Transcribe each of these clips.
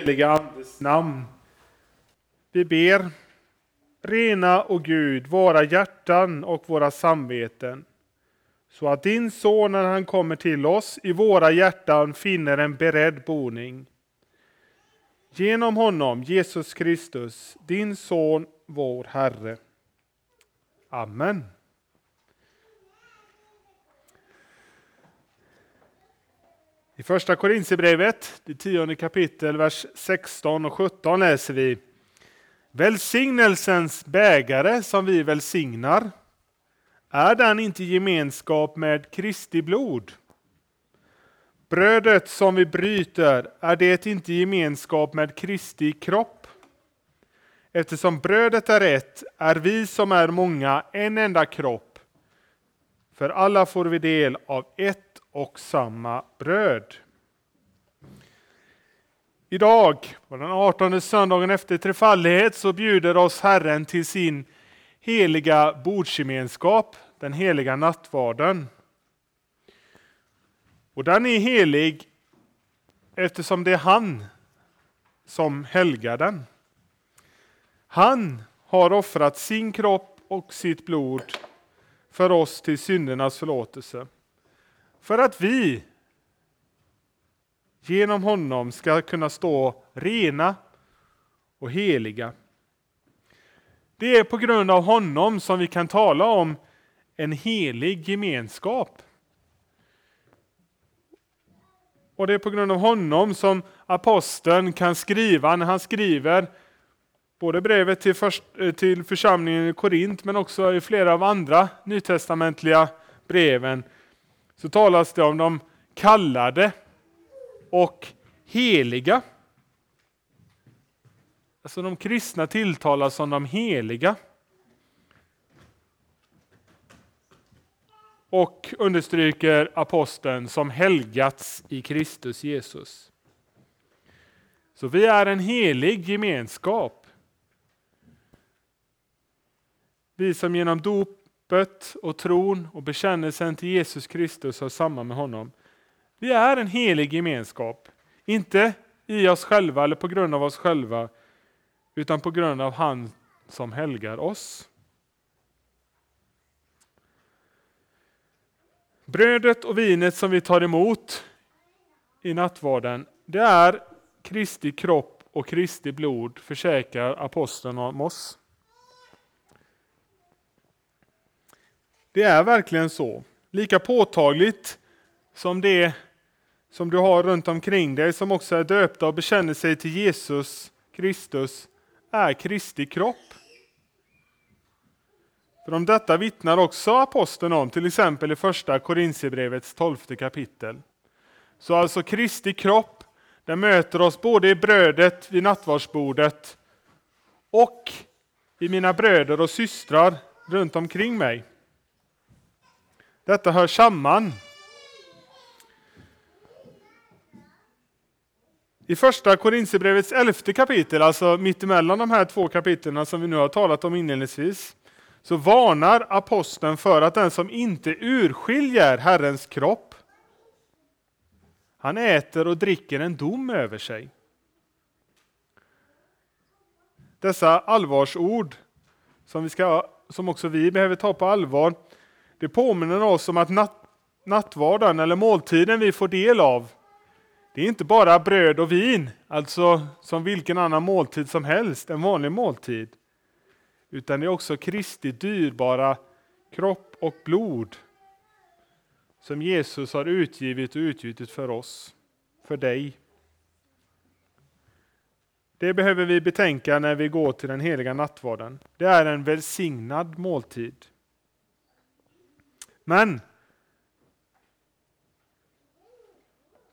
heliga Andes namn. Vi ber. Rena, och Gud, våra hjärtan och våra samveten, så att din son när han kommer till oss i våra hjärtan finner en beredd boning. Genom honom, Jesus Kristus, din son, vår Herre. Amen. I första Korintierbrevet, det tionde kapitel, vers 16 och 17 läser vi Välsignelsens bägare som vi välsignar, är den inte gemenskap med Kristi blod? Brödet som vi bryter, är det inte gemenskap med Kristi kropp? Eftersom brödet är ett, är vi som är många en enda kropp. För alla får vi del av ett och samma bröd. Idag, på den 18 söndagen efter trefaldighet, så bjuder oss Herren till sin heliga bordsgemenskap, den heliga nattvarden. Och den är helig eftersom det är han som helgar den. Han har offrat sin kropp och sitt blod för oss till syndernas förlåtelse. För att vi genom honom ska kunna stå rena och heliga. Det är på grund av honom som vi kan tala om en helig gemenskap. Och det är på grund av honom som aposteln kan skriva när han skriver både brevet till, först, till församlingen i Korint men också i flera av andra nytestamentliga breven så talas det om de kallade och heliga. Alltså de kristna tilltalas som de heliga. Och understryker aposteln som helgats i Kristus Jesus. Så vi är en helig gemenskap. Vi som genom dop dopet och tron och bekännelsen till Jesus Kristus har samman med honom. Vi är en helig gemenskap. Inte i oss själva eller på grund av oss själva, utan på grund av han som helgar oss. Brödet och vinet som vi tar emot i nattvarden, det är Kristi kropp och Kristi blod, försäkrar aposteln om oss. Det är verkligen så. Lika påtagligt som det som du har runt omkring dig som också är döpta och bekänner sig till Jesus Kristus är Kristi kropp. För om detta vittnar också aposteln om, till exempel i första Korintierbrevets tolfte kapitel. Så alltså Kristi kropp, den möter oss både i brödet vid nattvardsbordet och i mina bröder och systrar runt omkring mig. Detta hör samman. I första Korintierbrevets elfte kapitel, alltså mittemellan de här två kapitlen som vi nu har talat om inledningsvis, så varnar aposteln för att den som inte urskiljer Herrens kropp, han äter och dricker en dom över sig. Dessa allvarsord som, vi ska, som också vi behöver ta på allvar, det påminner oss om att natt, nattvarden eller måltiden vi får del av, det är inte bara bröd och vin, alltså som vilken annan måltid som helst, en vanlig måltid. Utan det är också Kristi dyrbara kropp och blod som Jesus har utgivit och utgjutit för oss, för dig. Det behöver vi betänka när vi går till den heliga nattvarden. Det är en välsignad måltid. Men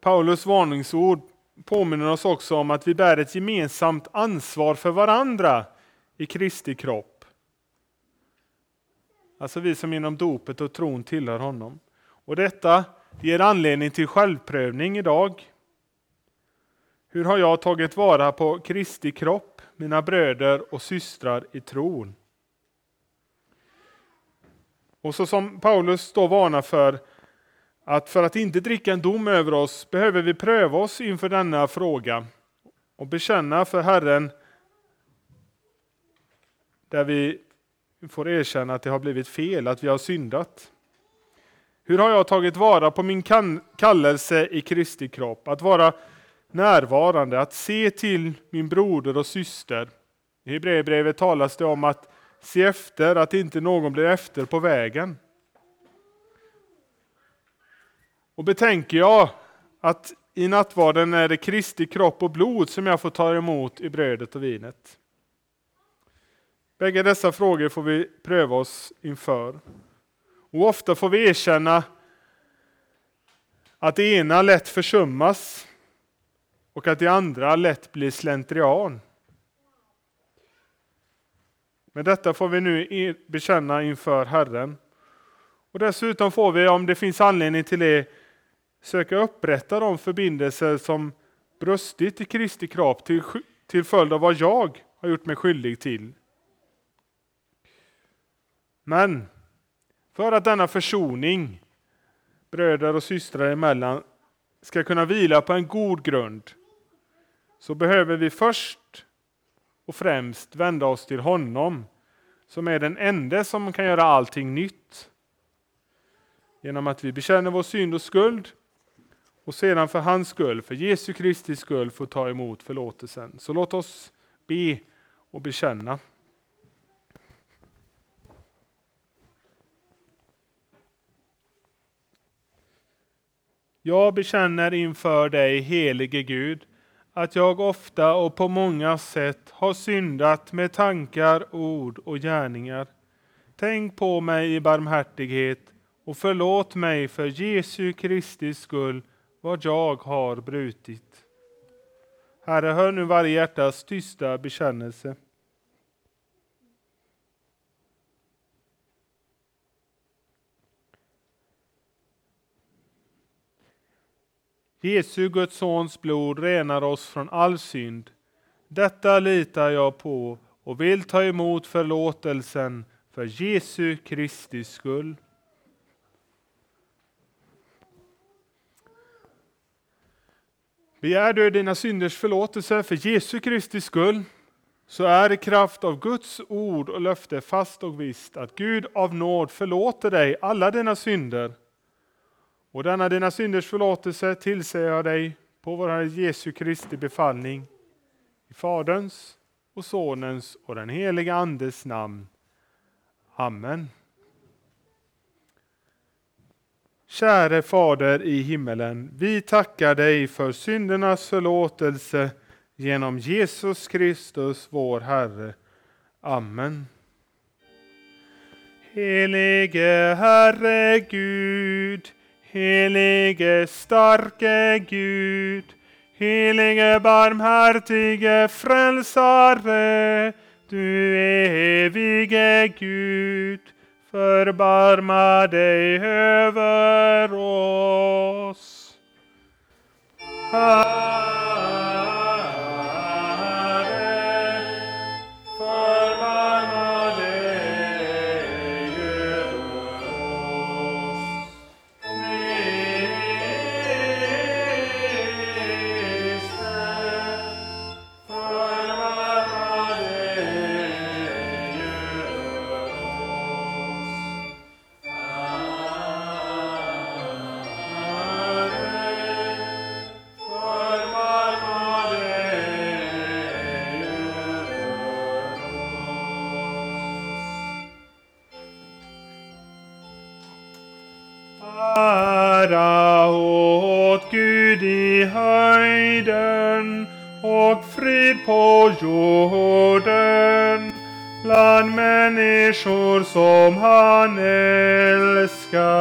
Paulus varningsord påminner oss också om att vi bär ett gemensamt ansvar för varandra i Kristi kropp. Alltså vi som genom dopet och tron tillhör honom. Och detta ger anledning till självprövning idag. Hur har jag tagit vara på Kristi kropp, mina bröder och systrar i tron? Och så som Paulus då varnar för att för att inte dricka en dom över oss behöver vi pröva oss inför denna fråga och bekänna för Herren där vi får erkänna att det har blivit fel, att vi har syndat. Hur har jag tagit vara på min kallelse i Kristi kropp? Att vara närvarande, att se till min broder och syster. I Hebreerbrevet talas det om att se efter att inte någon blir efter på vägen. Och betänker jag att i nattvarden är det Kristi kropp och blod som jag får ta emot i brödet och vinet. Bägge dessa frågor får vi pröva oss inför. Och ofta får vi erkänna att det ena lätt försummas och att det andra lätt blir slentrian. Men detta får vi nu bekänna inför Herren. Och dessutom får vi, om det finns anledning till det, söka upprätta de förbindelser som brustit i Kristi kropp till, till följd av vad jag har gjort mig skyldig till. Men för att denna försoning bröder och systrar emellan ska kunna vila på en god grund så behöver vi först och främst vända oss till honom som är den enda som kan göra allting nytt. Genom att vi bekänner vår synd och skuld och sedan för hans skull, för Jesu Kristi skull, får ta emot förlåtelsen. Så låt oss be och bekänna. Jag bekänner inför dig, helige Gud, att jag ofta och på många sätt har syndat med tankar, ord och gärningar. Tänk på mig i barmhärtighet och förlåt mig för Jesu Kristi skull vad jag har brutit. Herre, hör nu varje hjärtas tysta bekännelse. Jesu, Guds sons blod renar oss från all synd. Detta litar jag på och vill ta emot förlåtelsen för Jesu Kristi skull. Begär du dina synders förlåtelse för Jesu Kristi skull, så är det kraft av Guds ord och löfte fast och visst att Gud av nåd förlåter dig alla dina synder och denna dina synders förlåtelse tillsäger jag dig på vår Herre Jesu Kristi befallning. I Faderns och Sonens och den heliga Andes namn. Amen. Käre Fader i himmelen, vi tackar dig för syndernas förlåtelse genom Jesus Kristus, vår Herre. Amen. Helige Herre Gud, Helige starke Gud, helige barmhärtige frälsare, du evige Gud, förbarma dig över oss. Ära och frid på jorden bland människor som han älskar.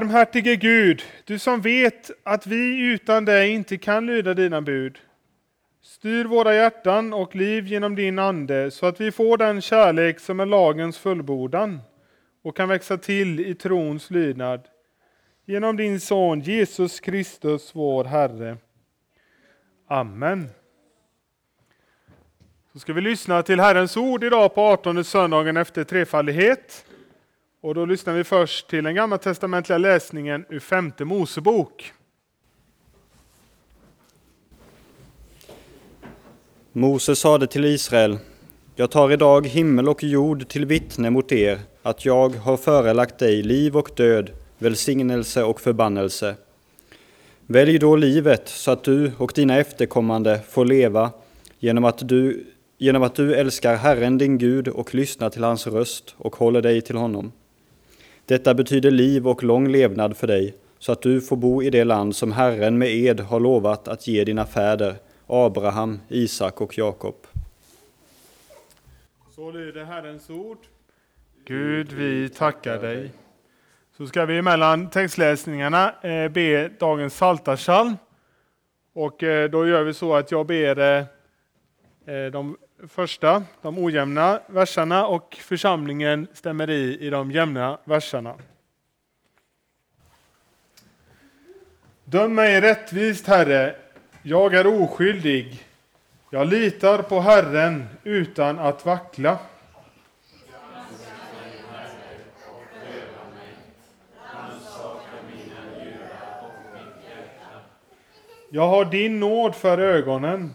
Barmhärtige Gud, du som vet att vi utan dig inte kan lyda dina bud. Styr våra hjärtan och liv genom din Ande så att vi får den kärlek som är lagens fullbordan och kan växa till i trons lydnad. Genom din Son Jesus Kristus, vår Herre. Amen. Så ska vi lyssna till Herrens ord idag på 18 söndagen efter trefaldighet. Och då lyssnar vi först till den gammaltestamentliga läsningen ur femte Mosebok. Mose sade till Israel, jag tar idag himmel och jord till vittne mot er att jag har förelagt dig liv och död, välsignelse och förbannelse. Välj då livet så att du och dina efterkommande får leva genom att du, genom att du älskar Herren din Gud och lyssnar till hans röst och håller dig till honom. Detta betyder liv och lång levnad för dig, så att du får bo i det land som Herren med ed har lovat att ge dina fäder, Abraham, Isak och Jakob. Så lyder Herrens ord. Gud, vi tackar dig. Så ska vi mellan textläsningarna eh, be dagens saltarsalm. Och eh, då gör vi så att jag ber eh, de första, de ojämna verserna och församlingen stämmer i i de jämna verserna. Döm mig rättvist, Herre, jag är oskyldig. Jag litar på Herren utan att vackla. Jag har din nåd för ögonen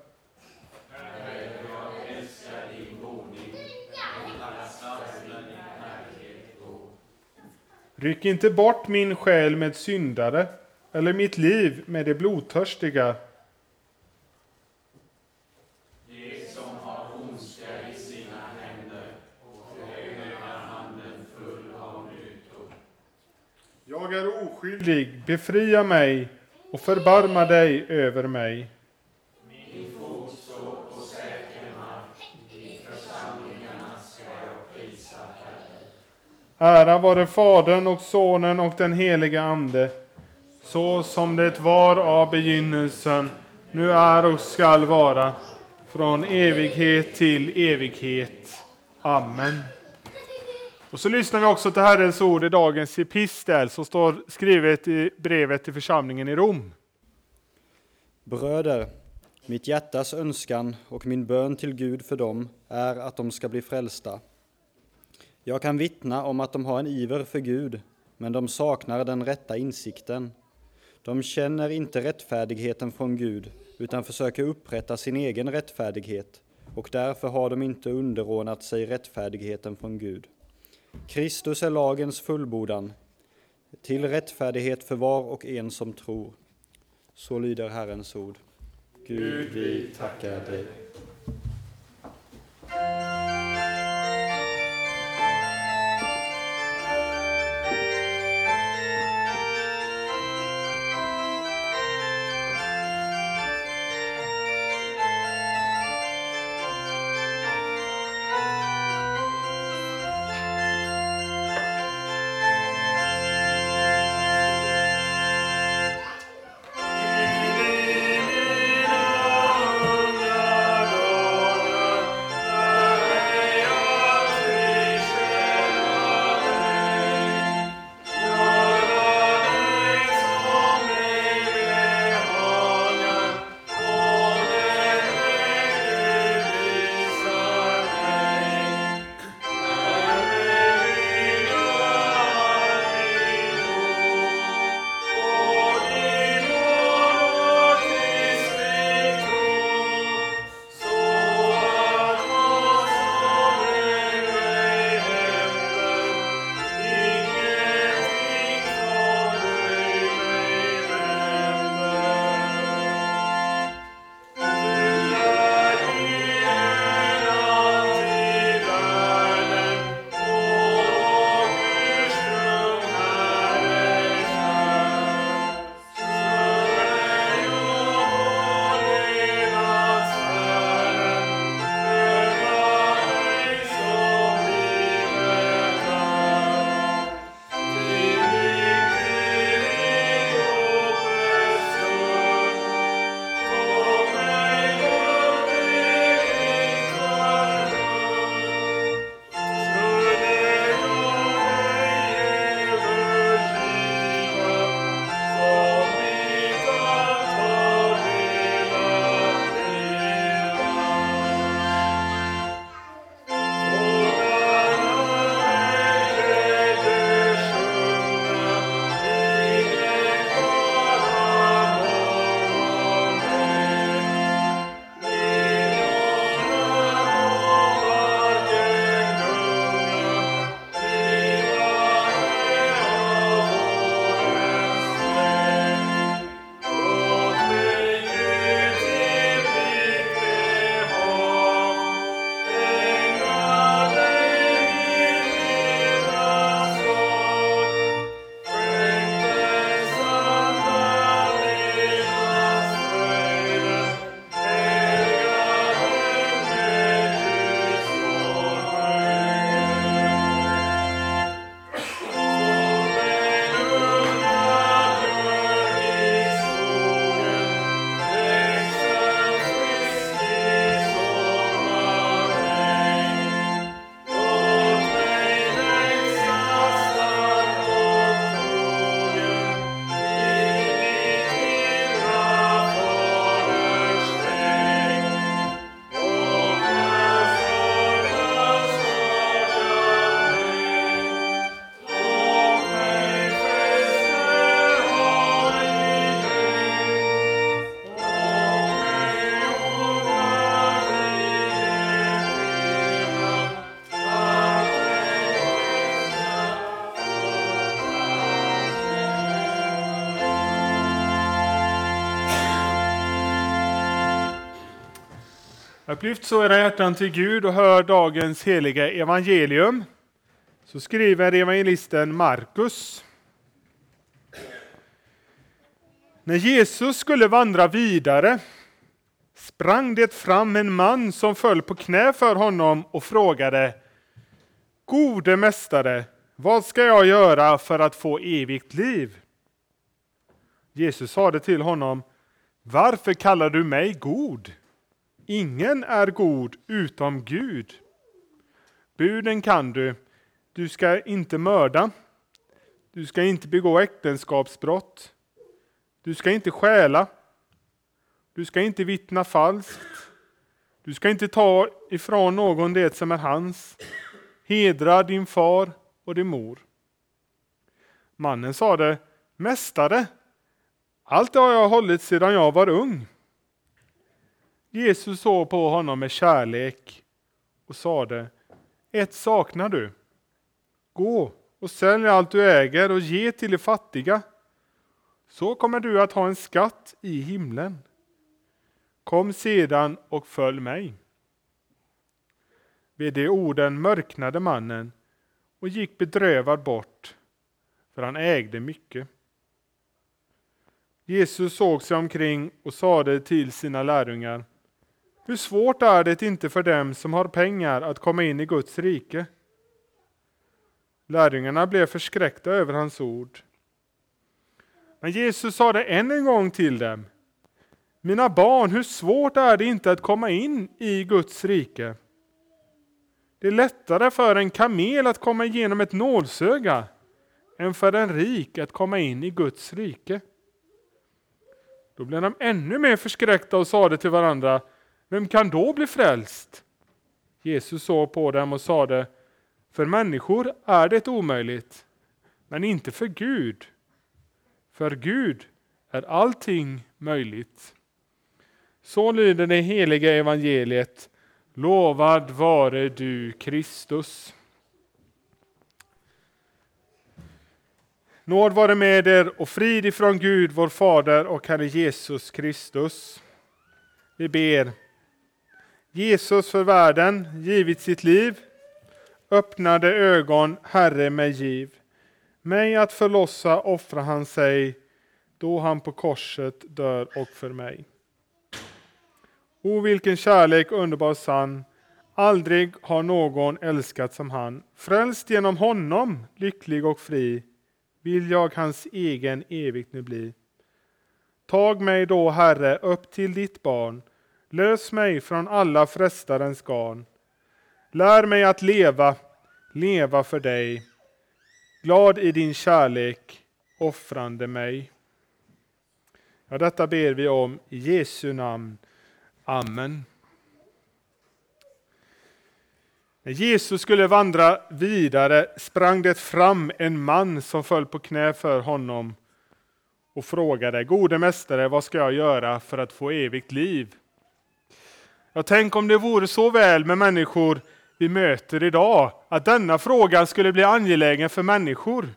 Ryck inte bort min själ med syndare eller mitt liv med de blodtörstiga. Jag är oskyldig, befria mig och förbarma dig över mig. Ära vare Fadern och Sonen och den helige Ande, så som det var av begynnelsen, nu är och skall vara, från evighet till evighet. Amen. Och så lyssnar vi också till Herrens ord i dagens epistel som står skrivet i brevet till församlingen i Rom. Bröder, mitt hjärtas önskan och min bön till Gud för dem är att de ska bli frälsta. Jag kan vittna om att de har en iver för Gud, men de saknar den rätta insikten. De känner inte rättfärdigheten från Gud, utan försöker upprätta sin egen rättfärdighet, och därför har de inte underordnat sig rättfärdigheten från Gud. Kristus är lagens fullbordan, till rättfärdighet för var och en som tror. Så lyder Herrens ord. Gud, vi tackar dig. Upplyft så era hjärtan till Gud och hör dagens heliga evangelium. Så skriver evangelisten Markus. När Jesus skulle vandra vidare sprang det fram en man som föll på knä för honom och frågade Gode mästare, vad ska jag göra för att få evigt liv? Jesus sade till honom Varför kallar du mig god? Ingen är god utom Gud. Buden kan du. Du ska inte mörda. Du ska inte begå äktenskapsbrott. Du ska inte stjäla. Du ska inte vittna falskt. Du ska inte ta ifrån någon det som är hans. Hedra din far och din mor. Mannen sade, Mästare, allt det har jag hållit sedan jag var ung. Jesus såg på honom med kärlek och sade, ett saknar du. Gå och sälj allt du äger och ge till de fattiga. Så kommer du att ha en skatt i himlen. Kom sedan och följ mig. Vid de orden mörknade mannen och gick bedrövad bort, för han ägde mycket. Jesus såg sig omkring och sade till sina lärjungar hur svårt är det inte för dem som har pengar att komma in i Guds rike? Lärjungarna blev förskräckta över hans ord. Men Jesus sade än en gång till dem. Mina barn, hur svårt är det inte att komma in i Guds rike? Det är lättare för en kamel att komma igenom ett nålsöga än för en rik att komma in i Guds rike. Då blev de ännu mer förskräckta och sade till varandra, vem kan då bli frälst? Jesus såg på dem och sade, för människor är det omöjligt, men inte för Gud. För Gud är allting möjligt. Så lyder det heliga evangeliet. Lovad vare du Kristus. Nåd vare med er och frid ifrån Gud, vår Fader och Herre Jesus Kristus. Vi ber. Jesus för världen givit sitt liv, öppnade ögon, Herre med giv. Mig att förlossa offrar han sig, då han på korset dör och för mig. O vilken kärlek underbar sann, aldrig har någon älskat som han. Frälst genom honom, lycklig och fri, vill jag hans egen evigt nu bli. Tag mig då, Herre, upp till ditt barn, Lös mig från alla frestarens garn. Lär mig att leva, leva för dig. Glad i din kärlek, offrande mig. Ja, detta ber vi om i Jesu namn. Amen. När Jesus skulle vandra vidare sprang det fram en man som föll på knä för honom och frågade, Gode mästare, vad ska jag göra för att få evigt liv? Jag tänk om det vore så väl med människor vi möter idag, att denna fråga skulle bli angelägen för människor.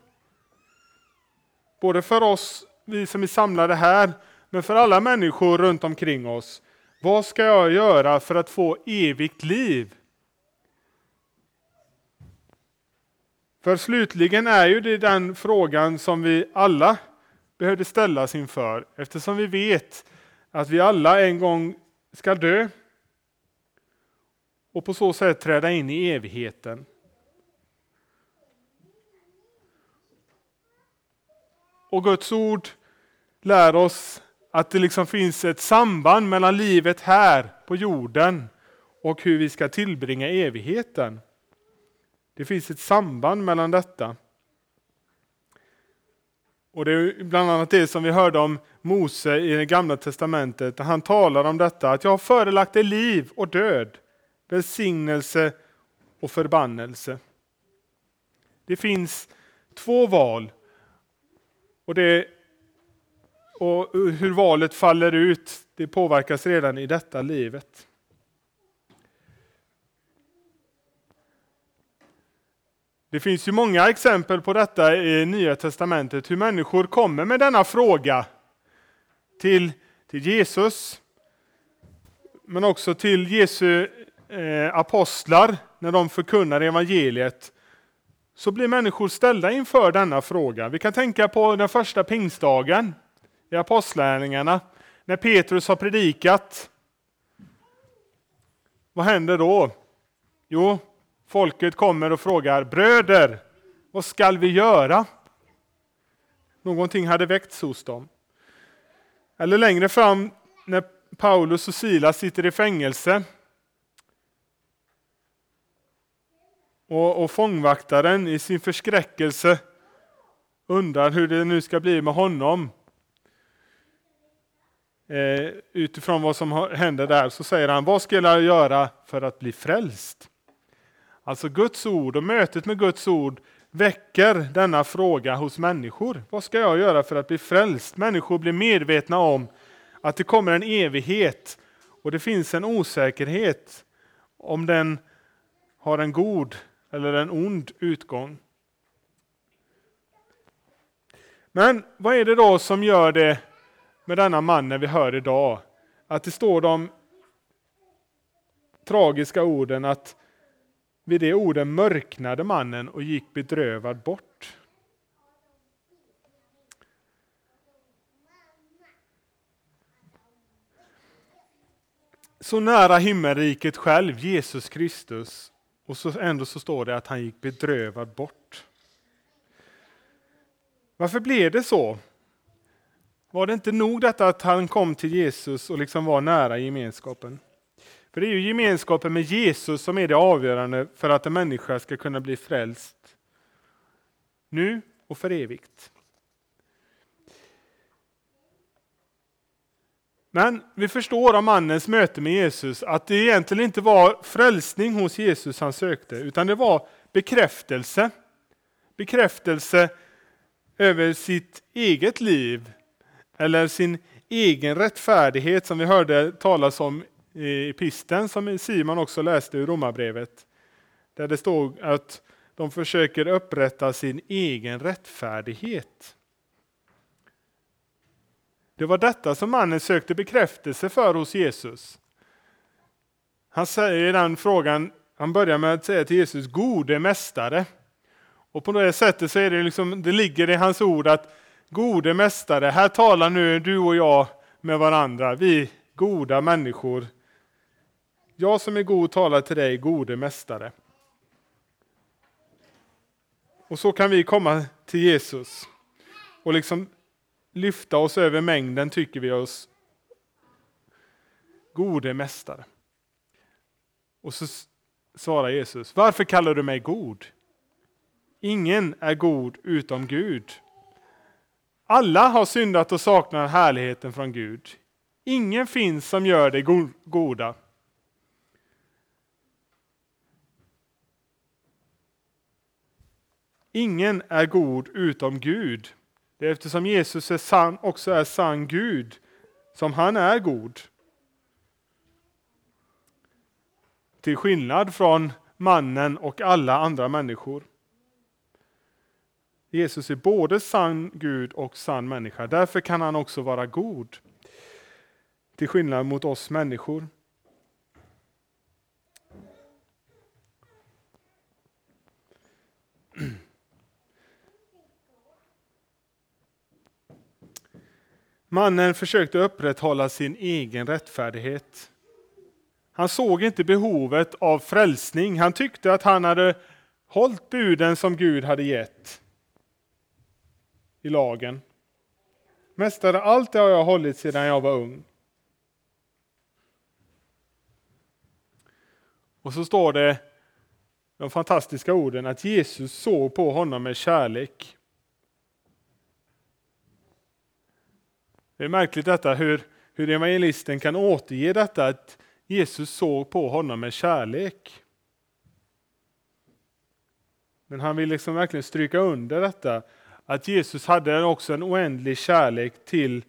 Både för oss, vi som är samlade här, men för alla människor runt omkring oss. Vad ska jag göra för att få evigt liv? För slutligen är ju det den frågan som vi alla behövde ställas inför, eftersom vi vet att vi alla en gång ska dö och på så sätt träda in i evigheten. Och Guds ord lär oss att det liksom finns ett samband mellan livet här på jorden och hur vi ska tillbringa evigheten. Det finns ett samband mellan detta. Och Det är bland annat det som vi hörde om Mose i det gamla testamentet, där han talar om detta, att jag har förelagt dig liv och död välsignelse och förbannelse. Det finns två val. Och, det, och hur valet faller ut, det påverkas redan i detta livet. Det finns ju många exempel på detta i Nya Testamentet, hur människor kommer med denna fråga till, till Jesus men också till Jesu eh, apostlar när de förkunnar evangeliet, så blir människor ställda inför denna fråga. Vi kan tänka på den första pingstdagen i Apostlärningarna, när Petrus har predikat. Vad händer då? Jo, folket kommer och frågar bröder, vad skall vi göra? Någonting hade väckts hos dem. Eller längre fram när Paulus och Silas sitter i fängelse och, och fångvaktaren i sin förskräckelse undrar hur det nu ska bli med honom. Eh, utifrån vad som händer där så säger han, vad ska jag göra för att bli frälst? Alltså Guds ord och mötet med Guds ord väcker denna fråga hos människor. Vad ska jag göra för att bli frälst? Människor blir medvetna om att det kommer en evighet och det finns en osäkerhet om den har en god eller en ond utgång. Men vad är det då som gör det med denna mannen vi hör idag? Att det står de tragiska orden att vid de orden mörknade mannen och gick bedrövad bort. Så nära himmelriket själv, Jesus Kristus, och så ändå så står det att han gick bedrövad bort. Varför blev det så? Var det inte nog detta att han kom till Jesus och liksom var nära gemenskapen? För det är ju gemenskapen med Jesus som är det avgörande för att en människa ska kunna bli frälst. Nu och för evigt. Men vi förstår av mannens möte med Jesus att det egentligen inte var frälsning hos Jesus han sökte, utan det var bekräftelse. Bekräftelse över sitt eget liv, eller sin egen rättfärdighet som vi hörde talas om i pisten som Simon också läste ur Romarbrevet. Där det stod att de försöker upprätta sin egen rättfärdighet. Det var detta som mannen sökte bekräftelse för hos Jesus. Han säger i den frågan, han börjar med att säga till Jesus, gode mästare. Och på det sättet så är det liksom, det ligger i hans ord att gode mästare, här talar nu du och jag med varandra, vi goda människor. Jag som är god talar till dig, gode mästare. Och så kan vi komma till Jesus och liksom lyfta oss över mängden tycker vi oss gode mästare. Och så svarar Jesus, varför kallar du mig god? Ingen är god utom Gud. Alla har syndat och saknar härligheten från Gud. Ingen finns som gör det goda. Ingen är god utom Gud. Det är eftersom Jesus är sann, också är sann Gud som han är god. Till skillnad från mannen och alla andra människor. Jesus är både sann Gud och sann människa. Därför kan han också vara god. Till skillnad mot oss människor. Mannen försökte upprätthålla sin egen rättfärdighet. Han såg inte behovet av frälsning. Han tyckte att han hade hållit buden som Gud hade gett i lagen. Mästare, allt det har jag hållit sedan jag var ung. Och så står det de fantastiska orden att Jesus såg på honom med kärlek. Det är märkligt detta hur, hur evangelisten kan återge detta att Jesus såg på honom med kärlek. Men han vill liksom verkligen stryka under detta att Jesus hade också en oändlig kärlek till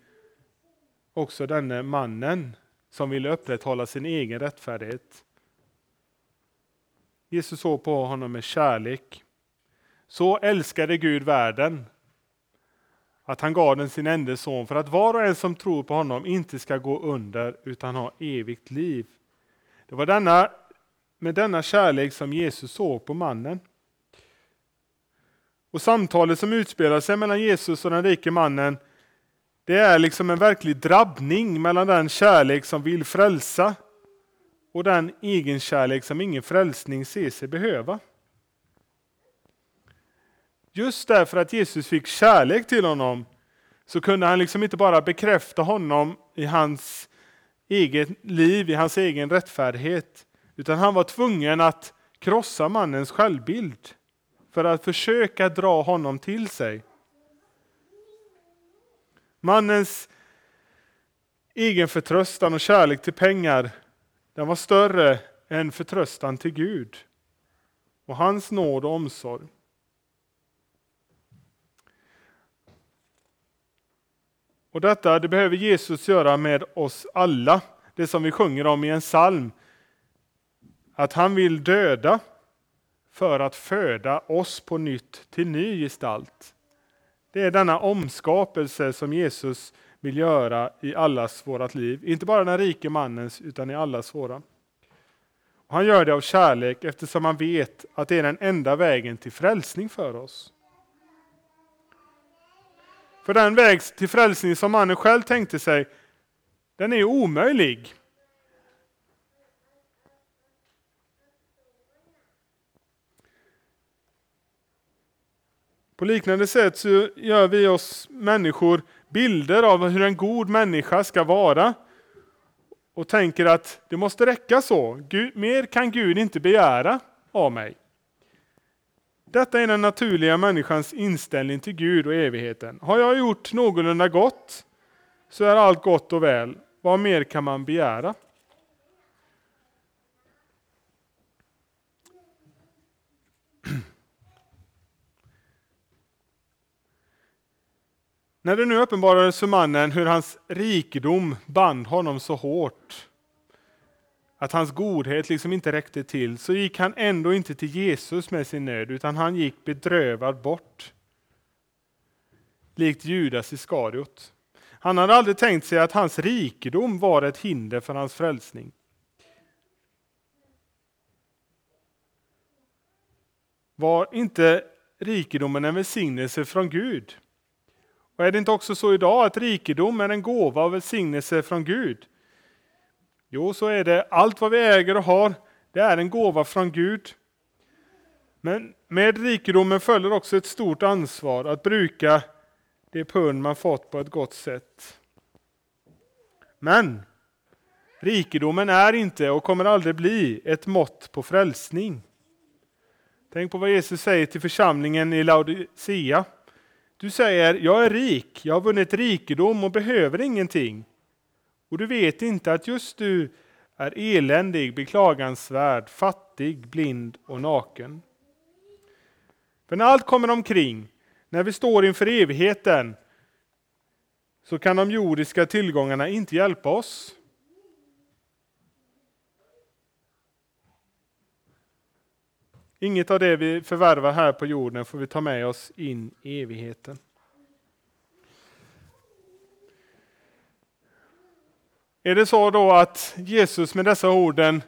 också denne mannen som ville upprätthålla sin egen rättfärdighet. Jesus såg på honom med kärlek. Så älskade Gud världen att han gav den sin enda son för att var och en som tror på honom inte ska gå under utan ha evigt liv. Det var denna, med denna kärlek som Jesus såg på mannen. Och samtalet som utspelar sig mellan Jesus och den rike mannen det är liksom en verklig drabbning mellan den kärlek som vill frälsa och den egenkärlek som ingen frälsning ser sig behöva. Just därför att Jesus fick kärlek till honom så kunde han liksom inte bara bekräfta honom i hans eget liv, i hans egen rättfärdighet. Utan han var tvungen att krossa mannens självbild för att försöka dra honom till sig. Mannens egen förtröstan och kärlek till pengar den var större än förtröstan till Gud och hans nåd och omsorg. Och detta det behöver Jesus göra med oss alla. Det som vi sjunger om i en psalm. Att han vill döda för att föda oss på nytt till ny gestalt. Det är denna omskapelse som Jesus vill göra i allas vårat liv. Inte bara den rike mannens, utan i allas våra. Han gör det av kärlek eftersom han vet att det är den enda vägen till frälsning för oss. För den väg till frälsning som mannen själv tänkte sig, den är omöjlig. På liknande sätt så gör vi oss människor bilder av hur en god människa ska vara och tänker att det måste räcka så. Gud, mer kan Gud inte begära av mig. Detta är den naturliga människans inställning till Gud och evigheten. Har jag gjort någorlunda gott så är allt gott och väl. Vad mer kan man begära? När det nu uppenbarades för mannen hur hans rikedom band honom så hårt att hans godhet liksom inte räckte till, så gick han ändå inte till Jesus med sin nöd, utan han gick bedrövad bort. Likt Judas Iskariot. Han hade aldrig tänkt sig att hans rikedom var ett hinder för hans frälsning. Var inte rikedomen en välsignelse från Gud? Och är det inte också så idag att rikedom är en gåva och välsignelse från Gud? Jo, så är det. Allt vad vi äger och har, det är en gåva från Gud. Men med rikedomen följer också ett stort ansvar att bruka det pund man fått på ett gott sätt. Men rikedomen är inte och kommer aldrig bli ett mått på frälsning. Tänk på vad Jesus säger till församlingen i Laodicea. Du säger, jag är rik, jag har vunnit rikedom och behöver ingenting. Och du vet inte att just du är eländig, beklagansvärd, fattig, blind och naken. För när allt kommer omkring, när vi står inför evigheten, så kan de jordiska tillgångarna inte hjälpa oss. Inget av det vi förvärvar här på jorden får vi ta med oss in i evigheten. Är det så då att Jesus med dessa orden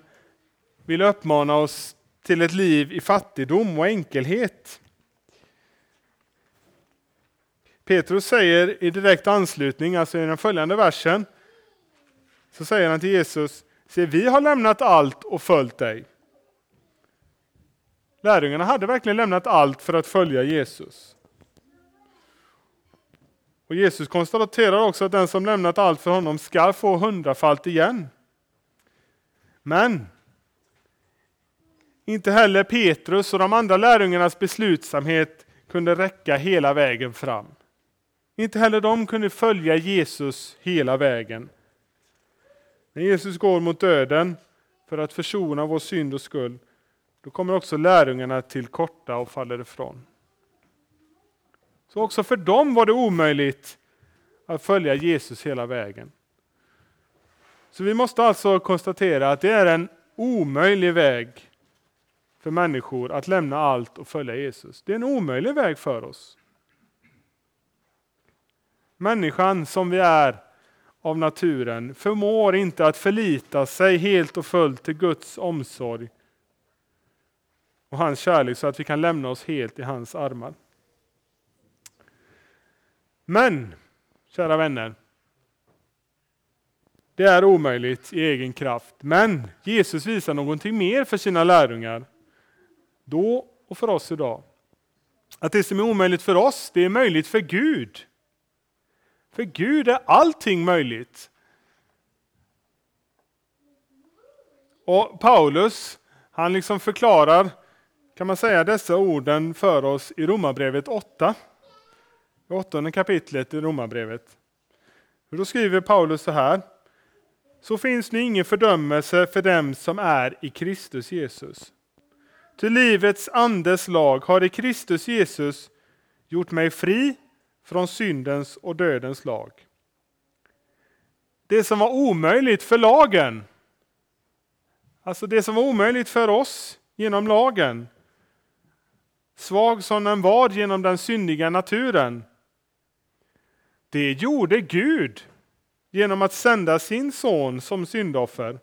vill uppmana oss till ett liv i fattigdom och enkelhet? Petrus säger i direkt anslutning, alltså i den följande versen, så säger han till Jesus, se vi har lämnat allt och följt dig. Lärjungarna hade verkligen lämnat allt för att följa Jesus. Och Jesus konstaterar också att den som lämnat allt för honom ska få hundrafalt igen. Men inte heller Petrus och de andra lärjungarnas beslutsamhet kunde räcka hela vägen fram. Inte heller de kunde följa Jesus hela vägen. När Jesus går mot döden för att försona vår synd och skuld, då kommer också lärjungarna till korta och faller ifrån. Så också för dem var det omöjligt att följa Jesus hela vägen. Så vi måste alltså konstatera att det är en omöjlig väg för människor att lämna allt och följa Jesus. Det är en omöjlig väg för oss. Människan som vi är av naturen förmår inte att förlita sig helt och fullt till Guds omsorg och hans kärlek så att vi kan lämna oss helt i hans armar. Men, kära vänner, det är omöjligt i egen kraft. Men Jesus visar någonting mer för sina lärjungar, då och för oss idag. Att det som är omöjligt för oss, det är möjligt för Gud. För Gud är allting möjligt. Och Paulus, han liksom förklarar, kan man säga, dessa orden för oss i Romarbrevet 8. I åttonde kapitlet i Romarbrevet. Då skriver Paulus så här. Så finns nu ingen fördömelse för dem som är i Kristus Jesus. Till livets andes lag har i Kristus Jesus gjort mig fri från syndens och dödens lag. Det som var omöjligt för lagen, alltså det som var omöjligt för oss genom lagen, svag som den var genom den syndiga naturen, det gjorde Gud genom att sända sin son som syndoffer.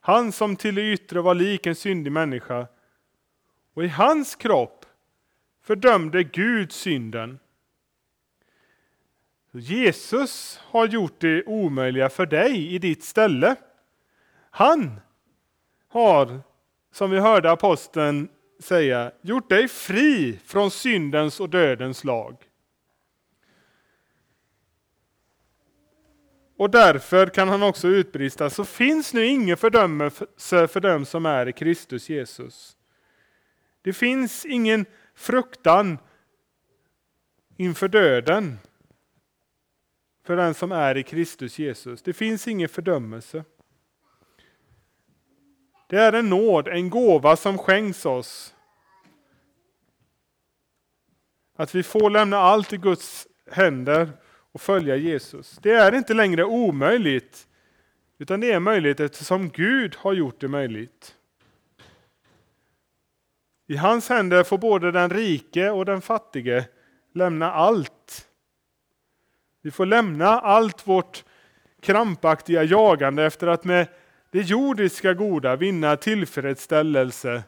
Han som till det yttre var lik en syndig människa. Och i hans kropp fördömde Gud synden. Jesus har gjort det omöjliga för dig i ditt ställe. Han har, som vi hörde aposteln säga, gjort dig fri från syndens och dödens lag. Och därför kan han också utbrista, så finns nu ingen fördömelse för dem som är i Kristus Jesus. Det finns ingen fruktan inför döden för den som är i Kristus Jesus. Det finns ingen fördömelse. Det är en nåd, en gåva som skänks oss. Att vi får lämna allt i Guds händer och följa Jesus. Det är inte längre omöjligt, utan det är möjligt eftersom Gud har gjort det möjligt. I hans händer får både den rike och den fattige lämna allt. Vi får lämna allt vårt krampaktiga jagande efter att med det jordiska goda vinna tillfredsställelse,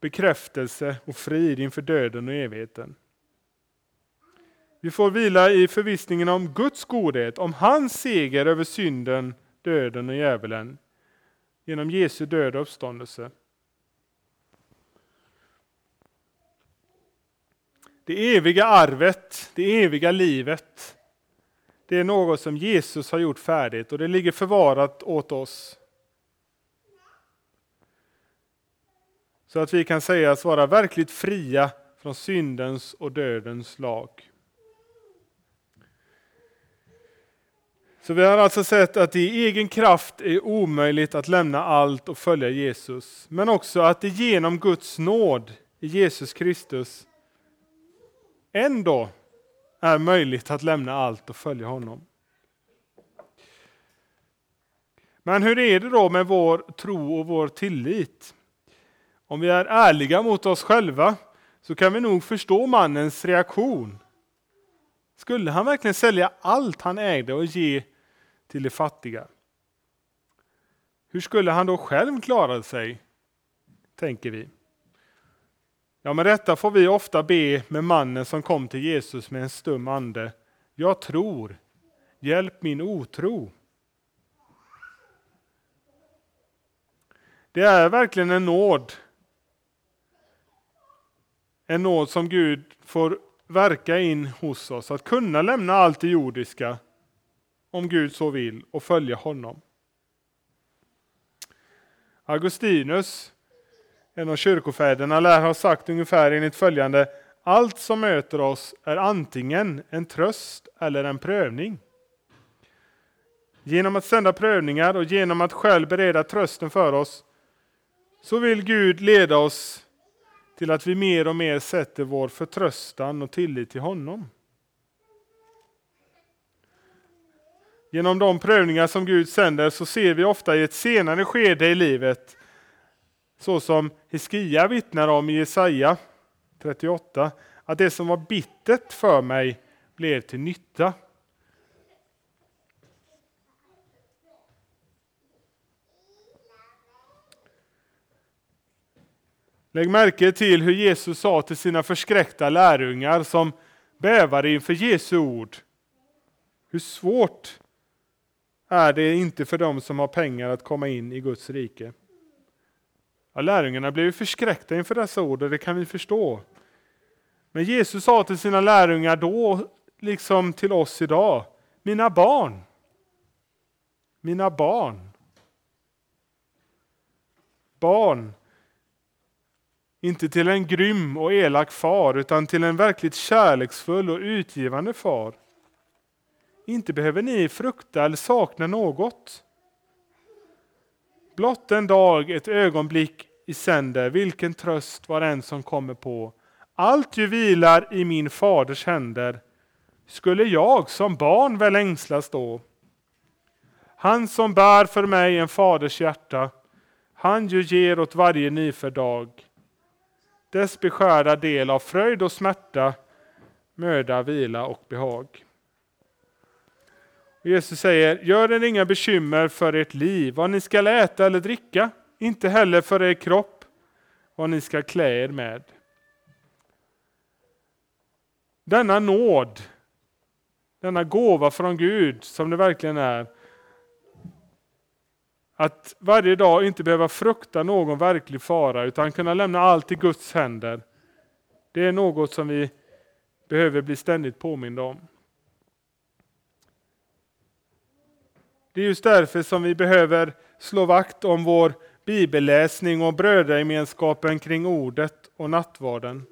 bekräftelse och frid inför döden och evigheten. Vi får vila i förvissningen om Guds godhet, om hans seger över synden, döden och djävulen genom Jesu död och uppståndelse. Det eviga arvet, det eviga livet, det är något som Jesus har gjort färdigt och det ligger förvarat åt oss. Så att vi kan sägas vara verkligt fria från syndens och dödens lag. Så vi har alltså sett att det i egen kraft är omöjligt att lämna allt och följa Jesus. Men också att det genom Guds nåd i Jesus Kristus ändå är möjligt att lämna allt och följa honom. Men hur är det då med vår tro och vår tillit? Om vi är ärliga mot oss själva så kan vi nog förstå mannens reaktion. Skulle han verkligen sälja allt han ägde och ge till de fattiga? Hur skulle han då själv klara sig? Tänker vi. Ja, med detta får vi ofta be med mannen som kom till Jesus med en stum ande. Jag tror, hjälp min otro. Det är verkligen en nåd. En nåd som Gud får verka in hos oss, att kunna lämna allt det jordiska, om Gud så vill, och följa honom. Augustinus en av kyrkofäderna lär ha sagt ungefär enligt följande. Allt som möter oss är antingen en tröst eller en prövning. Genom att sända prövningar och genom att själv bereda trösten för oss så vill Gud leda oss till att vi mer och mer sätter vår förtröstan och tillit till honom. Genom de prövningar som Gud sänder så ser vi ofta i ett senare skede i livet så som Hiskia vittnar om i Jesaja 38, att det som var bittert för mig blev till nytta. Lägg märke till hur Jesus sa till sina förskräckta lärjungar som bävade inför Jesu ord. Hur svårt är det inte för dem som har pengar att komma in i Guds rike. Ja, lärjungarna blev förskräckta inför dessa ord och det kan vi förstå. Men Jesus sa till sina lärjungar då, liksom till oss idag, mina barn, mina barn. Barn, inte till en grym och elak far, utan till en verkligt kärleksfull och utgivande far. Inte behöver ni frukta eller sakna något. Blott en dag, ett ögonblick i sänder, vilken tröst var en som kommer på. Allt ju vilar i min faders händer. Skulle jag som barn väl ängslas då? Han som bär för mig en faders hjärta, han ju ger åt varje nyfödd dag dess beskärda del av fröjd och smärta, möda, vila och behag. Jesus säger, gör er inga bekymmer för ert liv, vad ni ska äta eller dricka, inte heller för er kropp, vad ni ska klä er med. Denna nåd, denna gåva från Gud som det verkligen är, att varje dag inte behöva frukta någon verklig fara utan kunna lämna allt i Guds händer. Det är något som vi behöver bli ständigt påminda om. Det är just därför som vi behöver slå vakt om vår bibelläsning och brödragemenskapen kring ordet och nattvarden.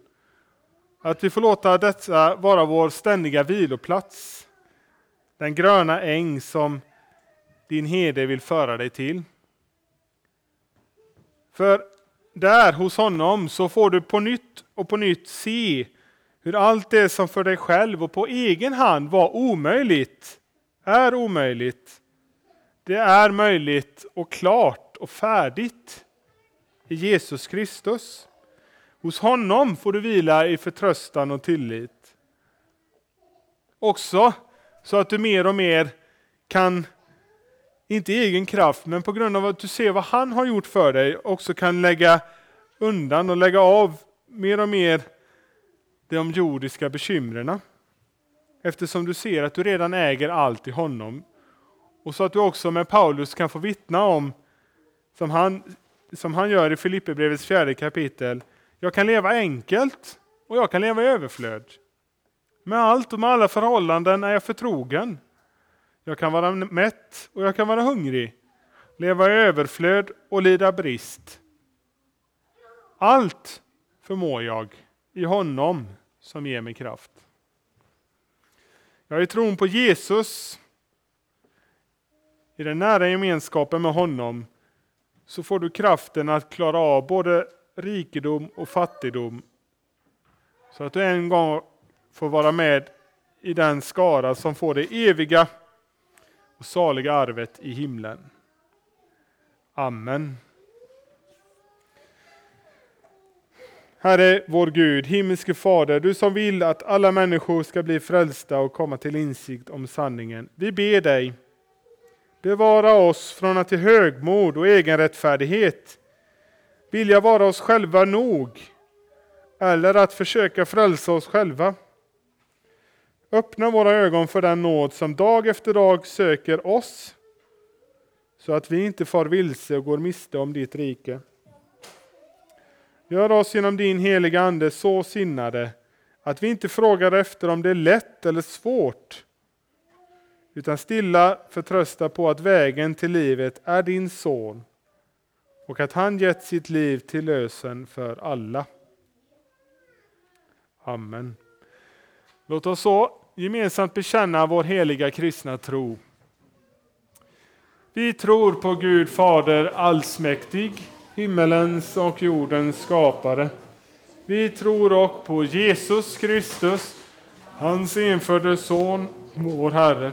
Att vi får låta detta vara vår ständiga viloplats. Den gröna äng som din herde vill föra dig till. För där hos honom så får du på nytt och på nytt se hur allt det som för dig själv och på egen hand var omöjligt, är omöjligt. Det är möjligt och klart och färdigt i Jesus Kristus. Hos honom får du vila i förtröstan och tillit. Också så att du mer och mer kan inte i egen kraft, men på grund av att du ser vad han har gjort för dig, också kan lägga undan och lägga av mer och mer de jordiska bekymren. Eftersom du ser att du redan äger allt i honom. Och så att du också med Paulus kan få vittna om, som han, som han gör i Filipperbrevets fjärde kapitel, jag kan leva enkelt och jag kan leva i överflöd. Med allt och med alla förhållanden är jag förtrogen. Jag kan vara mätt och jag kan vara hungrig, leva i överflöd och lida brist. Allt förmår jag i honom som ger mig kraft. Jag är tron på Jesus, i den nära gemenskapen med honom, så får du kraften att klara av både rikedom och fattigdom. Så att du en gång får vara med i den skara som får det eviga och saliga arvet i himlen. Amen. Herre vår Gud, himmelske Fader, du som vill att alla människor ska bli frälsta och komma till insikt om sanningen. Vi ber dig, bevara oss från att i högmod och egenrättfärdighet vilja vara oss själva nog eller att försöka frälsa oss själva. Öppna våra ögon för den nåd som dag efter dag söker oss, så att vi inte far vilse och går miste om ditt rike. Gör oss genom din heliga Ande så sinnade, att vi inte frågar efter om det är lätt eller svårt, utan stilla förtrösta på att vägen till livet är din son och att han gett sitt liv till lösen för alla. Amen. Låt oss så gemensamt bekänna vår heliga kristna tro. Vi tror på Gud Fader allsmäktig, himmelens och jordens skapare. Vi tror också på Jesus Kristus, hans enfödde Son, vår Herre,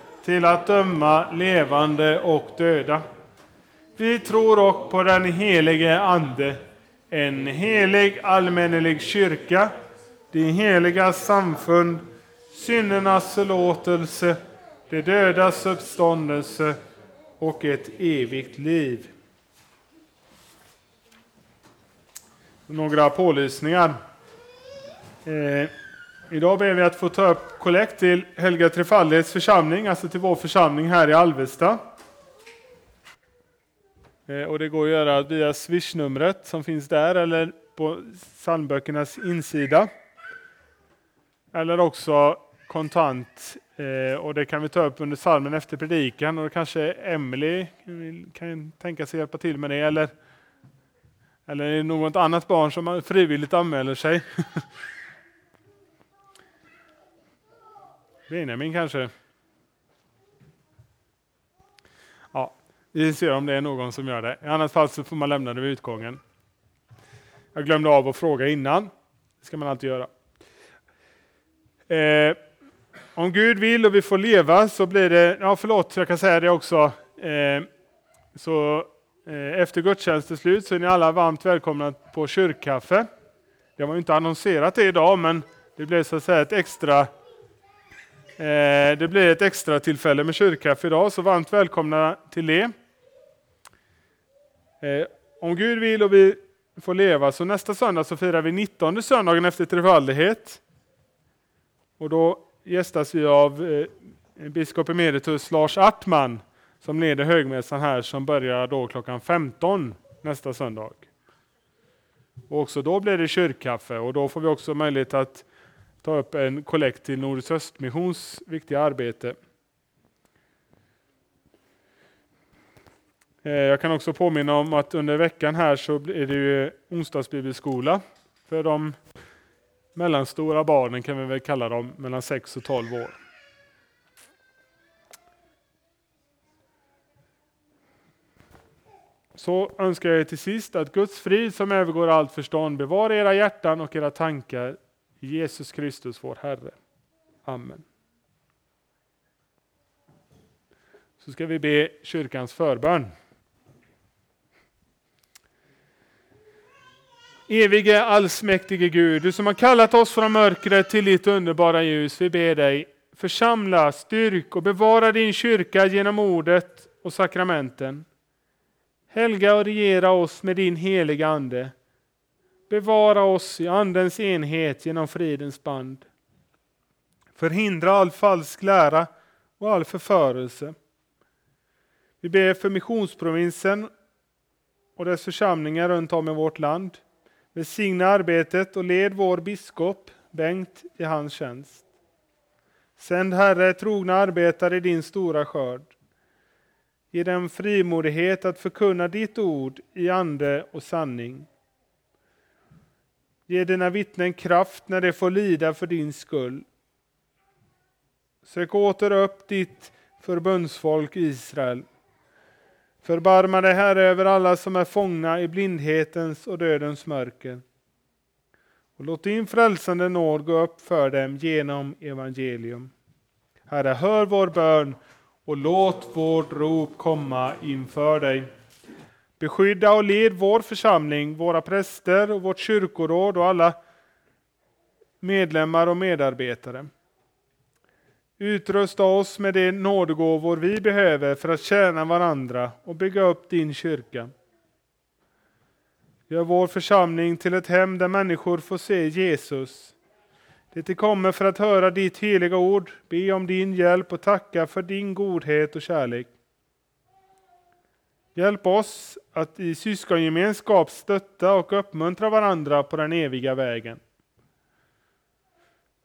till att döma levande och döda. Vi tror också på den helige Ande, en helig allmännelig kyrka, det heliga samfund, syndernas förlåtelse, de dödas uppståndelse och ett evigt liv. Några pålysningar. Eh, idag ber vi att få ta upp kollekt till Helga Trefaldighets församling, alltså till vår församling här i Alvesta. Eh, och det går att göra via swishnumret som finns där eller på psalmböckernas insida. Eller också kontant. Eh, och det kan vi ta upp under salmen efter predikan. Och kanske Emily kan tänka sig hjälpa till med det. Eller, eller något annat barn som frivilligt anmäler sig. Benjamin kanske? Ja, vi ser om det är någon som gör det. I annat fall så får man lämna det vid utgången. Jag glömde av att fråga innan. Det ska man alltid göra. Eh, om Gud vill och vi får leva så blir det, ja förlåt jag kan säga det också, eh, så eh, efter gudstjänstens slut så är ni alla varmt välkomna på kyrkkaffe. Det var inte annonserat det idag men det blev så att säga ett extra Eh, det blir ett extra tillfälle med kyrkkaffe idag, så varmt välkomna till det. Eh, om Gud vill och vi får leva så nästa söndag så firar vi 19 söndagen efter trefaldighet. Och då gästas vi av eh, biskop emeritus Lars Artman som leder högmässan här som börjar då klockan 15 nästa söndag. Och också då blir det kyrkkaffe och då får vi också möjlighet att ta upp en kollekt till Nordisk Östmissions viktiga arbete. Eh, jag kan också påminna om att under veckan här så är det ju onsdagsbibelskola för de mellanstora barnen kan vi väl kalla dem, mellan 6 och 12 år. Så önskar jag er till sist att Guds frid som övergår allt förstånd bevarar era hjärtan och era tankar Jesus Kristus vår Herre. Amen. Så ska vi be kyrkans förbön. Evige allsmäktige Gud, du som har kallat oss från mörkret till ditt underbara ljus, vi ber dig församla, styrk och bevara din kyrka genom ordet och sakramenten. Helga och regera oss med din heliga Ande. Bevara oss i Andens enhet genom fridens band. Förhindra all falsk lära och all förförelse. Vi ber för missionsprovinsen och dess församlingar runt om i vårt land. Välsigna arbetet och led vår biskop Bengt i hans tjänst. Sänd Herre trogna arbetare i din stora skörd. Ge dem frimodighet att förkunna ditt ord i ande och sanning. Ge dina vittnen kraft när de får lida för din skull. Sök åter upp ditt förbundsfolk Israel. Förbarma dig, Herre, över alla som är fångna i blindhetens och dödens mörker. Och låt din frälsande nåd gå upp för dem genom evangelium. Herre, hör vår bön och låt vårt rop komma inför dig. Beskydda och led vår församling, våra präster och vårt kyrkoråd och alla medlemmar och medarbetare. Utrusta oss med de nådegåvor vi behöver för att tjäna varandra och bygga upp din kyrka. Gör vår församling till ett hem där människor får se Jesus. Det kommer för att höra ditt heliga ord, be om din hjälp och tacka för din godhet och kärlek. Hjälp oss att i syskongemenskap stötta och uppmuntra varandra på den eviga vägen.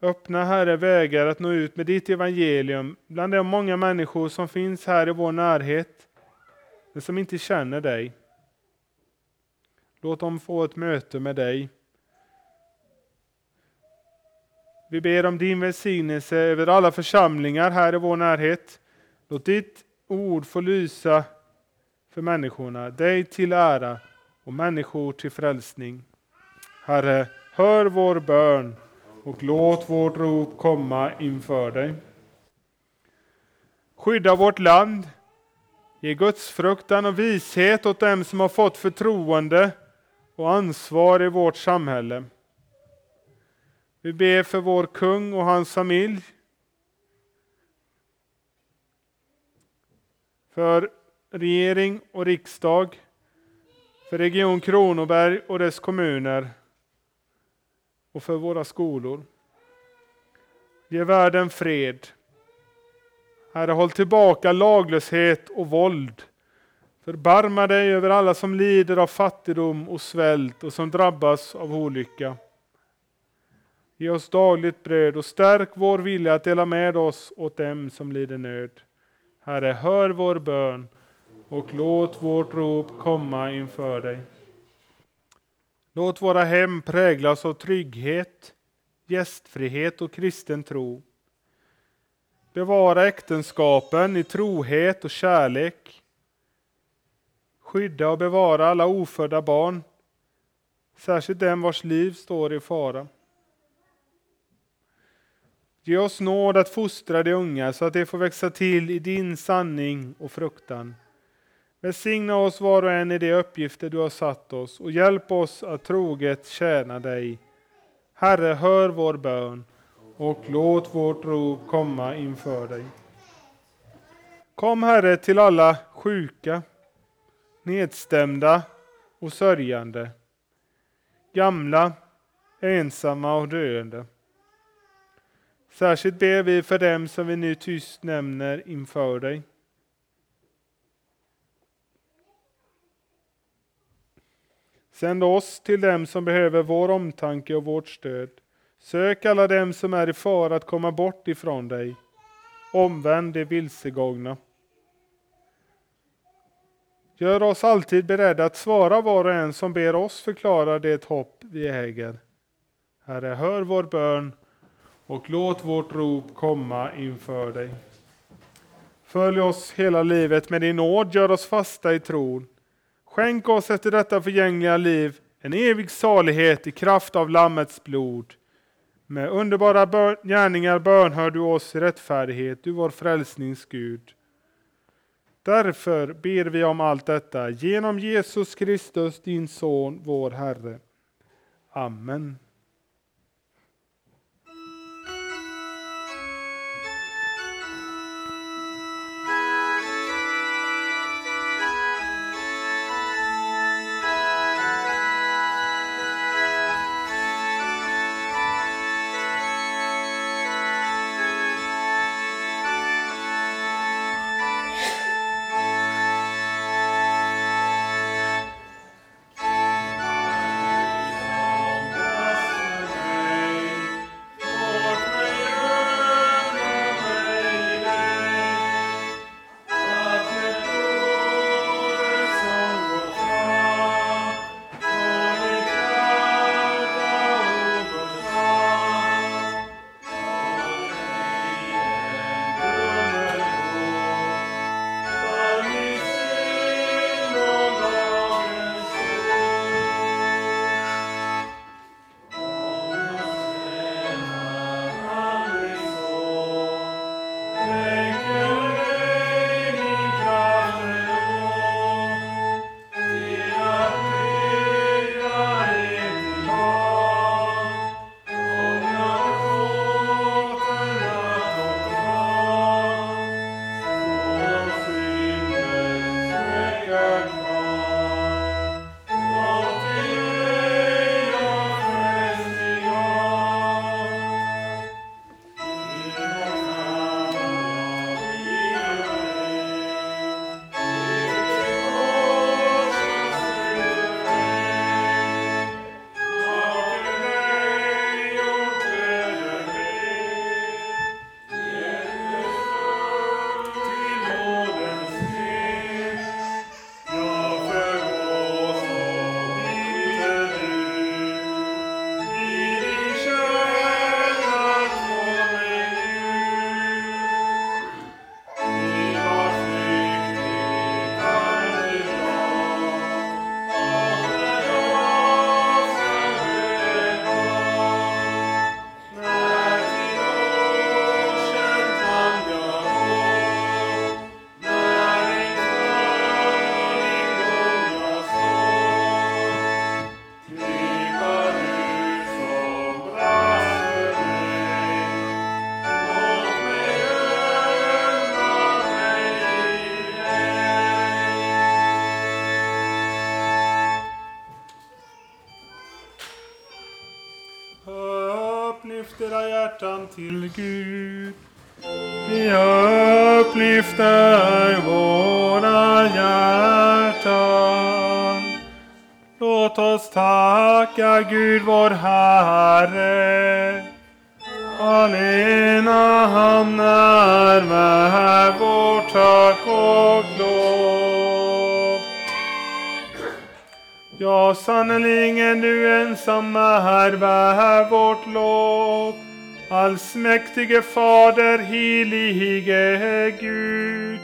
Öppna Herre vägar att nå ut med ditt evangelium bland de många människor som finns här i vår närhet, men som inte känner dig. Låt dem få ett möte med dig. Vi ber om din välsignelse över alla församlingar här i vår närhet. Låt ditt ord få lysa för människorna, dig till ära och människor till frälsning. Herre, hör vår bön och låt vårt rop komma inför dig. Skydda vårt land. Ge gudsfruktan och vishet åt dem som har fått förtroende och ansvar i vårt samhälle. Vi ber för vår kung och hans familj. För regering och riksdag. För Region Kronoberg och dess kommuner. Och för våra skolor. Ge världen fred. Herre, håll tillbaka laglöshet och våld. Förbarma dig över alla som lider av fattigdom och svält och som drabbas av olycka. Ge oss dagligt bröd och stärk vår vilja att dela med oss åt dem som lider nöd. Herre, hör vår bön och låt vårt rop komma inför dig. Låt våra hem präglas av trygghet, gästfrihet och kristen tro. Bevara äktenskapen i trohet och kärlek. Skydda och bevara alla ofödda barn, särskilt dem vars liv står i fara. Ge oss nåd att fostra de unga så att de får växa till i din sanning och fruktan. Välsigna oss var och en i de uppgifter du har satt oss och hjälp oss att troget tjäna dig. Herre, hör vår bön och låt vårt rop komma inför dig. Kom Herre till alla sjuka, nedstämda och sörjande, gamla, ensamma och döende. Särskilt ber vi för dem som vi nu tyst nämner inför dig. Sänd oss till dem som behöver vår omtanke och vårt stöd. Sök alla dem som är i fara att komma bort ifrån dig. Omvänd de vilsegångna. Gör oss alltid beredda att svara var och en som ber oss förklara det hopp vi äger. Herre, hör vår bön och låt vårt rop komma inför dig. Följ oss hela livet med din nåd, gör oss fasta i tron. Skänk oss efter detta förgängliga liv en evig salighet i kraft av Lammets blod. Med underbara bör gärningar bönhör du oss i rättfärdighet, du vår frälsningsgud. Därför ber vi om allt detta genom Jesus Kristus, din son, vår Herre. Amen. Hjärtan till Gud. Vi upplyfter våra hjärtan. Låt oss tacka Gud vår Herre. Allena han är värd vårt tack och lov. Ja, sannerligen du ensam är värd vårt lov. Allsmäktige Fader, helige Gud.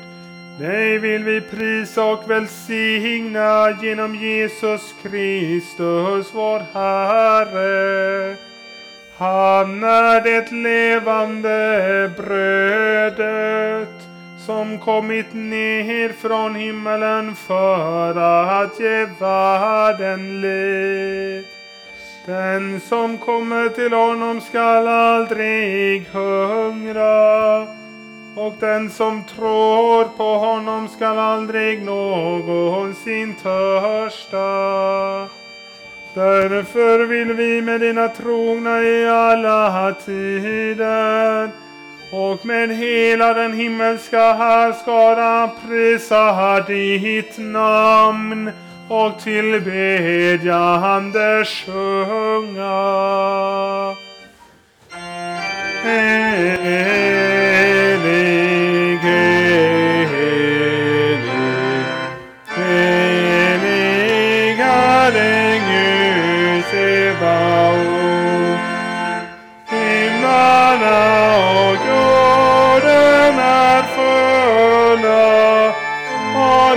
Dig vill vi prisa och välsigna genom Jesus Kristus, vår Herre. Han är det levande brödet som kommit ner från himmelen för att ge världen liv. Den som kommer till honom skall aldrig hungra och den som tror på honom skall aldrig någonsin törsta. Därför vill vi med dina trogna i alla tider och med hela den himmelska härskaran prisa ditt namn och tillbedjande sjunga. Helig, helig, helig den Gud Sebaot. Himlarna och jorden är fulla av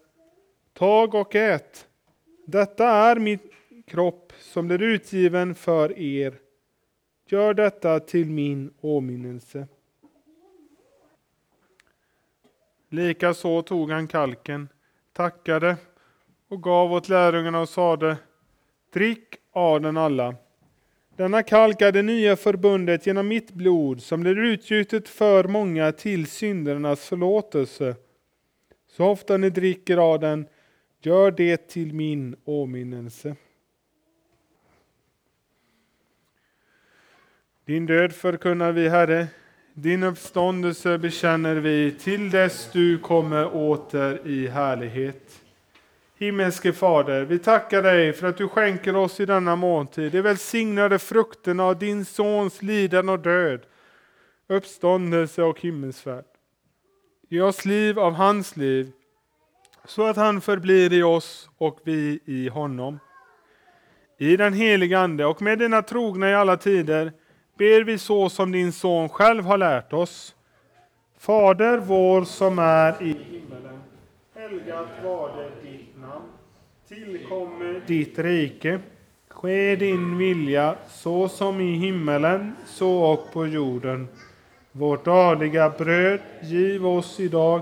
Tag och ät. Detta är min kropp som blir utgiven för er. Gör detta till min åminnelse. Likaså tog han kalken, tackade och gav åt lärjungarna och sade Drick av den alla. Denna kalk är det nya förbundet genom mitt blod som blir utgjutet för många till syndernas förlåtelse. Så ofta ni dricker av den, gör det till min åminnelse. Din död förkunnar vi, Herre. Din uppståndelse bekänner vi till dess du kommer åter i härlighet. Himmelske Fader, vi tackar dig för att du skänker oss i denna måltid de välsignade frukterna av din Sons lidande och död, uppståndelse och himmelsfärd. Ge oss liv av hans liv, så att han förblir i oss och vi i honom. I den heliga Ande och med dina trogna i alla tider ber vi så som din son själv har lärt oss. Fader vår som är i himmelen. Helgat varde ditt namn. Tillkommer ditt rike. Ske din vilja så som i himmelen så och på jorden. Vårt dagliga bröd giv oss idag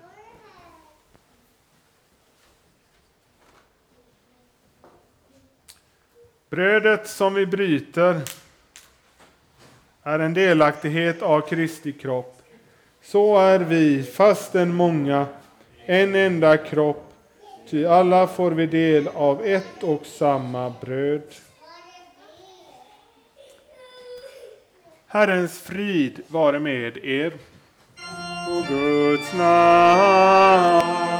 Brödet som vi bryter är en delaktighet av Kristi kropp. Så är vi, fastän många, en enda kropp, ty alla får vi del av ett och samma bröd. Herrens frid vare med er. Och Guds namn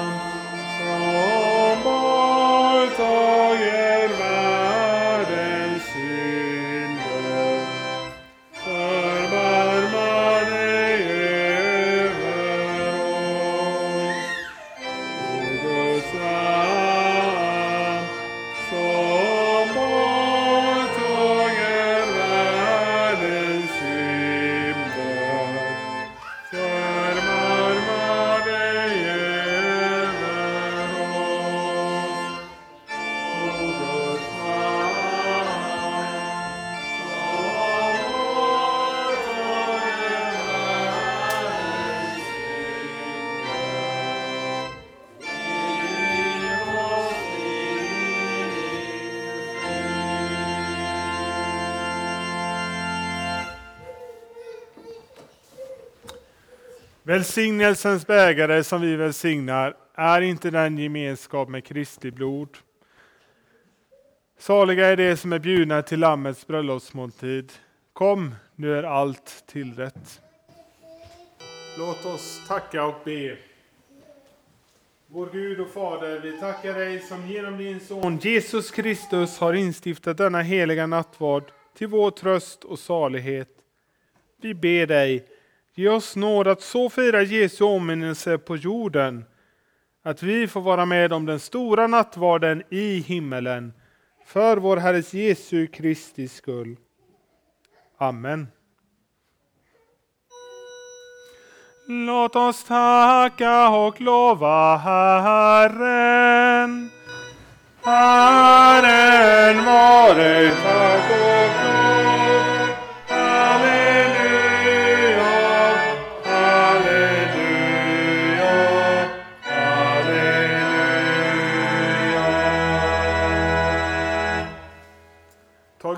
Välsignelsens bägare som vi välsignar är inte den gemenskap med Kristi blod. Saliga är de som är bjudna till Lammets bröllopsmåltid. Kom, nu är allt tillrätt. Låt oss tacka och be. Vår Gud och Fader, vi tackar dig som genom din Son Jesus Kristus har instiftat denna heliga nattvard till vår tröst och salighet. Vi ber dig, ge oss nåd att så fira Jesu åminnelse på jorden, att vi får vara med om den stora nattvarden i himmelen, för vår Herres Jesu Kristi skull. Amen. Låt oss tacka och lova Herren. Herren vare tack och lov.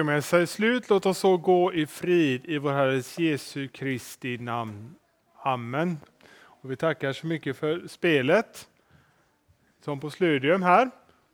Vår högmässa är slut. Låt oss så gå i frid i vår Herres Jesu Kristi namn. Amen. Och vi tackar så mycket för spelet som på Sludium här.